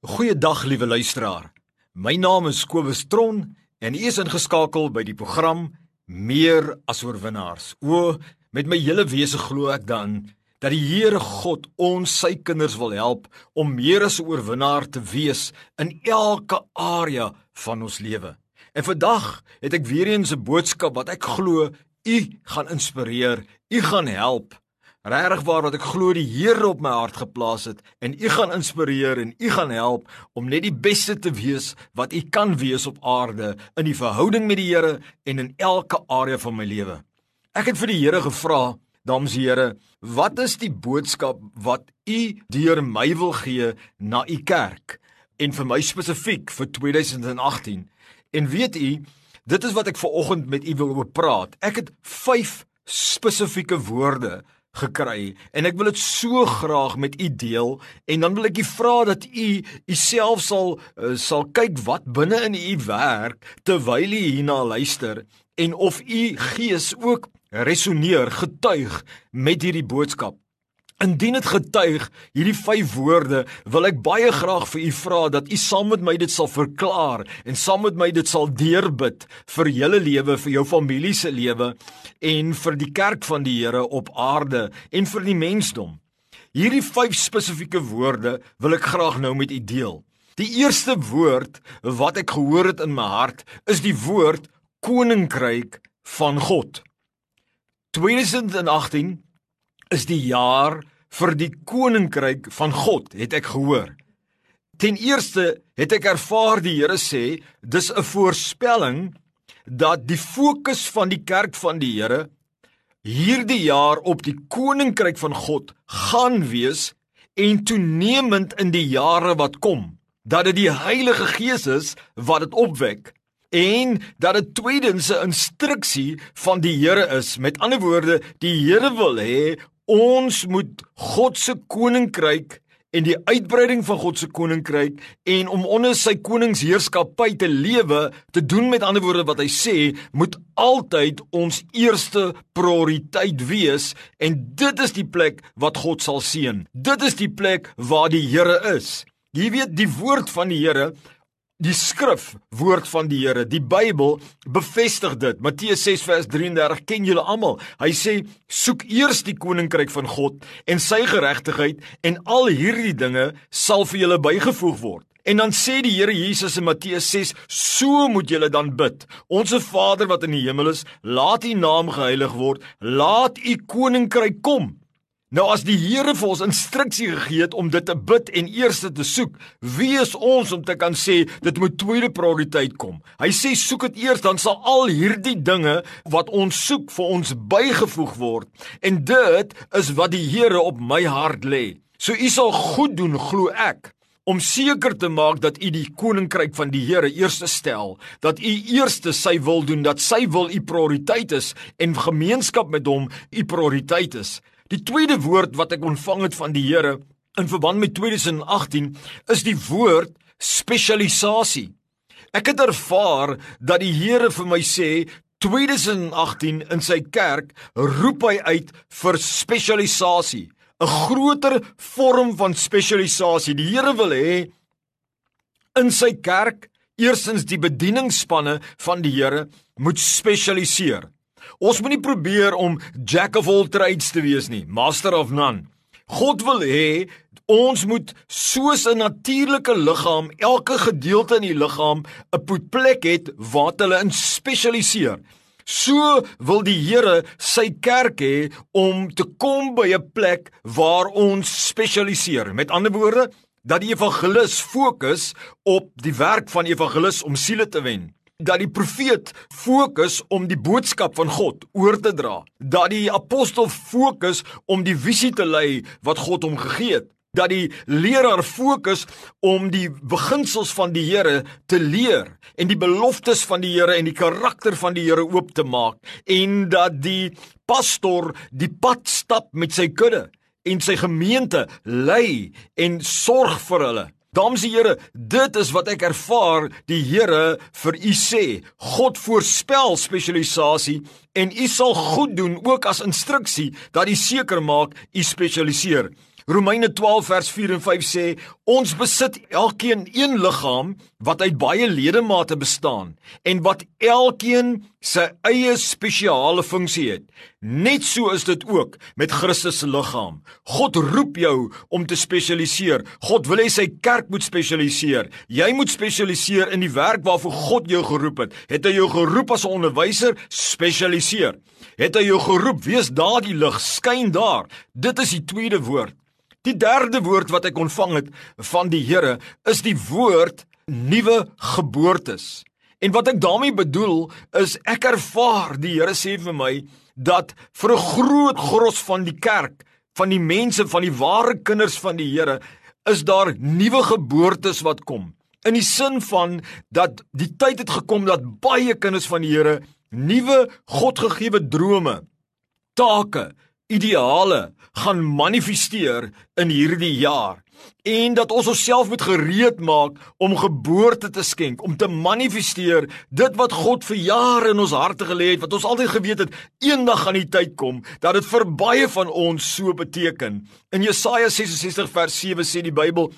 Goeiedag liewe luisteraar. My naam is Kobus Tron en u is ingeskakel by die program Meer as oorwinnaars. O, met my hele wese glo ek dan dat die Here God ons sy kinders wil help om meer as 'n oorwinnaar te wees in elke area van ons lewe. En vandag het ek weer eens 'n boodskap wat ek glo u gaan inspireer, u gaan help Regtig waar wat ek glo die Here op my hart geplaas het en u gaan inspireer en u gaan help om net die beste te wees wat u kan wees op aarde in die verhouding met die Here en in elke area van my lewe. Ek het vir die Here gevra, dames en here, wat is die boodskap wat u deur my wil gee na u kerk en vir my spesifiek vir 2018? En weet u, dit is wat ek ver oggend met u wil oor praat. Ek het 5 spesifieke woorde gekry. En ek wil dit so graag met u deel en dan wil ek u vra dat u u self sal uh, sal kyk wat binne in u werk terwyl u hierna luister en of u gees ook resoneer getuig met hierdie boodskap Indien dit getuig hierdie vyf woorde, wil ek baie graag vir u vra dat u saam met my dit sal verklaar en saam met my dit sal deurbid vir julle lewe, vir jou familie se lewe en vir die kerk van die Here op aarde en vir die mensdom. Hierdie vyf spesifieke woorde wil ek graag nou met u deel. Die eerste woord wat ek gehoor het in my hart is die woord koninkryk van God. 2018 is die jaar vir die koninkryk van God, het ek gehoor. Ten eerste het ek ervaar die Here sê, dis 'n voorspelling dat die fokus van die kerk van die Here hierdie jaar op die koninkryk van God gaan wees en toenemend in die jare wat kom dat dit die Heilige Gees is wat dit opwek en dat dit tweedens 'n instruksie van die Here is met ander woorde die Here wil hê ons moet God se koninkryk en die uitbreiding van God se koninkryk en om onder sy koningsheerskappy te lewe te doen met ander woorde wat hy sê moet altyd ons eerste prioriteit wees en dit is die plek wat God sal seën. Dit is die plek waar die Here is. Jy weet die woord van die Here Die skrif woord van die Here, die Bybel bevestig dit. Matteus 6 vers 33 ken julle almal. Hy sê: "Soek eers die koninkryk van God en sy geregtigheid en al hierdie dinge sal vir julle bygevoeg word." En dan sê die Here Jesus in Matteus 6: "So moet julle dan bid. Onse Vader wat in die hemel is, laat U naam geheilig word. Laat U koninkryk kom." Nou as die Here vir ons instruksie gegee het om dit te bid en eers te soek, wie is ons om te kan sê dit moet tweede prioriteit kom? Hy sê soek dit eers dan sal al hierdie dinge wat ons soek vir ons bygevoeg word. En dit is wat die Here op my hart lê. So u sal goed doen glo ek om seker te maak dat u die koninkryk van die Here eerste stel, dat u eerste sy wil doen, dat sy wil u prioriteit is en gemeenskap met hom u prioriteit is. Die tweede woord wat ek ontvang het van die Here in verband met 2018 is die woord spesialisasie. Ek het ervaar dat die Here vir my sê 2018 in sy kerk roep hy uit vir spesialisasie, 'n groter vorm van spesialisasie. Die Here wil hê in sy kerk eersins die bedieningsspanne van die Here moet spesialiseer. Ons moenie probeer om jack of all trades te wees nie, master of none. God wil hê ons moet soos 'n natuurlike liggaam, elke gedeelte in die liggaam 'n plek het waar hulle in spesialiseer. So wil die Here sy kerk hê om te kom by 'n plek waar ons spesialiseer. Met ander woorde, dat die evangelis fokus op die werk van evangelis om siele te wen dat die profeet fokus om die boodskap van God oor te dra, dat die apostel fokus om die visie te lei wat God hom gegee het, dat die leraar fokus om die beginsels van die Here te leer en die beloftes van die Here en die karakter van die Here oop te maak. En dat die pastor die pad stap met sy kudde en sy gemeente lei en sorg vir hulle Dames en here, dit is wat ek ervaar die Here vir u sê. God voorspel spesialisasie en u sal goed doen ook as instruksie dat u seker maak u spesialiseer. Romeine 12 vers 4 en 5 sê ons besit elkeen een liggaam wat uit baie ledemate bestaan en wat elkeen sy eie spesiale funksie het. Net so is dit ook met Christus se liggaam. God roep jou om te spesialiseer. God wil hê sy kerk moet spesialiseer. Jy moet spesialiseer in die werk waarvoor God jou geroep het. Het hy jou geroep as 'n onderwyser? Spesialiseer. Het hy jou geroep? Wees daardie lig, skyn daar. Dit is die tweede woord. Die derde woord wat ek ontvang het van die Here is die woord nuwe geboortes. En wat ek daarmee bedoel is ek ervaar die Here sê vir my dat vir 'n groot gros van die kerk, van die mense, van die ware kinders van die Here, is daar nuwe geboortes wat kom. In die sin van dat die tyd het gekom dat baie kinders van die Here nuwe Godgegewe drome, take, ideale gaan manifesteer in hierdie jaar en dat ons onsself moet gereed maak om geboorte te skenk om te manifesteer dit wat God vir jare in ons harte gelê het wat ons altyd geweet het eendag gaan die tyd kom dat dit vir baie van ons so beteken in Jesaja 66 vers 7 sê die Bybel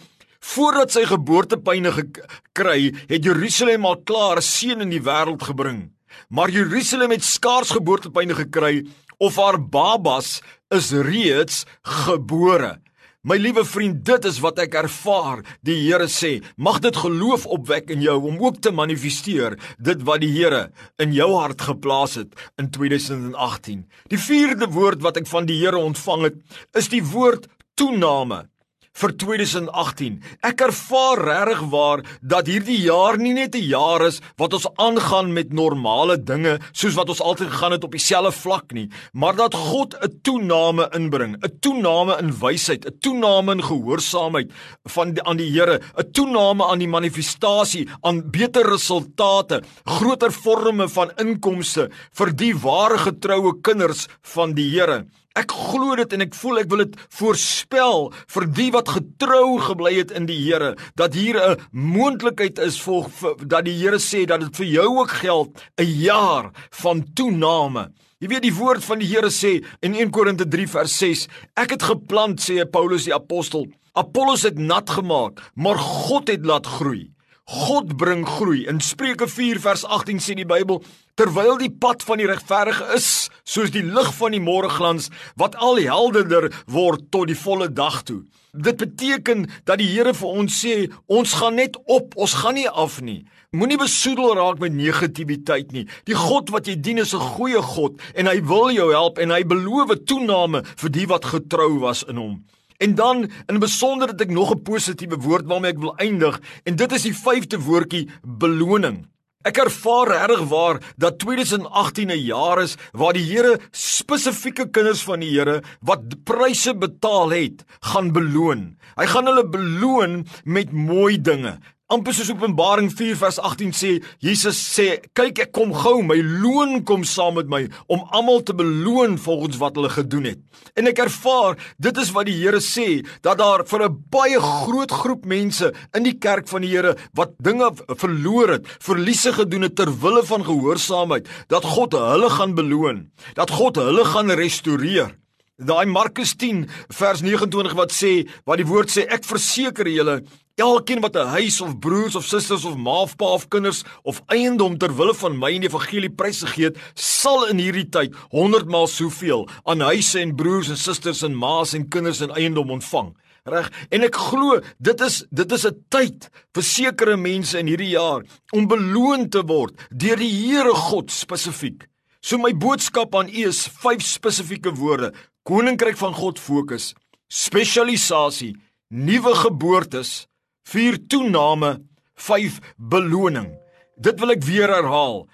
voordat sy geboortepyne gekry het Jerusalem al klaar seën in die wêreld gebring maar Jerusalem het skaars geboortepyne gekry of haar babas is reeds gebore. My liewe vriend, dit is wat ek ervaar. Die Here sê, mag dit geloof opwek in jou om ook te manifesteer dit wat die Here in jou hart geplaas het in 2018. Die vierde woord wat ek van die Here ontvang het, is die woord toename vir 2018. Ek ervaar regtig waar dat hierdie jaar nie net 'n jaar is wat ons aangaan met normale dinge soos wat ons altyd gegaan het op dieselfde vlak nie, maar dat God 'n toename inbring, 'n toename in wysheid, 'n toename in gehoorsaamheid van die, aan die Here, 'n toename aan die manifestasie aan beter resultate, groter forme van inkomste vir die ware getroue kinders van die Here. Ek glo dit en ek voel ek wil dit voorspel vir die wat getrou gebly het in die Here dat hier 'n moontlikheid is vir, vir dat die Here sê dat dit vir jou ook geld 'n jaar van toename. Jy weet die woord van die Here sê in 1 Korinte 3 vers 6 ek het geplant sê Paulus die apostel Apollos het nat gemaak maar God het laat groei. God bring groei. In Spreuke 4 vers 18 sê die Bybel: Terwyl die pad van die regverdige is soos die lig van die môreglans wat al helderder word tot die volle dag toe. Dit beteken dat die Here vir ons sê, ons gaan net op, ons gaan nie af nie. Moenie besoedel raak met negativiteit nie. Die God wat jy dien is 'n goeie God en hy wil jou help en hy beloof toename vir die wat getrou was in hom. En dan in besonder dat ek nog 'n positiewe woord waarmee ek wil eindig en dit is die vyfde woordjie beloning. Ek ervaar regtig waar dat 2018 'n jaar is waar die Here spesifieke kinders van die Here wat pryse betaal het, gaan beloon. Hy gaan hulle beloon met mooi dinge amper soos Openbaring 4 vers 18 sê, Jesus sê, "Kyk, ek kom gou, my loon kom saam met my om almal te beloon volgens wat hulle gedoen het." En ek ervaar, dit is wat die Here sê, dat daar vir 'n baie groot groep mense in die kerk van die Here wat dinge verloor het, verliese gedoen het ter wille van gehoorsaamheid, dat God hulle gaan beloon, dat God hulle gaan restoreer. Daai Markus 10 vers 29 wat sê, wat die woord sê, ek verseker julle, Elkeen wat 'n huis of broers of susters of ma of pa of kinders of eiendom ter wille van my en die evangelie prys gegee het, sal in hierdie tyd 100 maal soveel aan huise en broers en susters en ma's en kinders en eiendom ontvang. Reg? En ek glo dit is dit is 'n tyd vir sekere mense in hierdie jaar om beloon te word deur die Here God spesifiek. So my boodskap aan u is vyf spesifieke woorde: Koninkryk van God fokus, spesialisasie, nuwe geboortes, 4 toename, 5 beloning. Dit wil ek weer herhaal.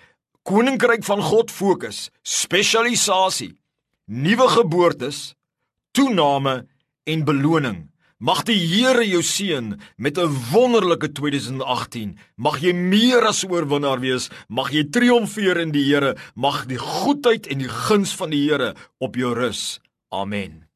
Koninkryk van God fokus, spesialisasie, nuwe geboortes, toename en beloning. Mag die Here jou seën met 'n wonderlike 2018. Mag jy meer as oorwinnaar wees. Mag jy triomfeer in die Here. Mag die goedheid en die guns van die Here op jou rus. Amen.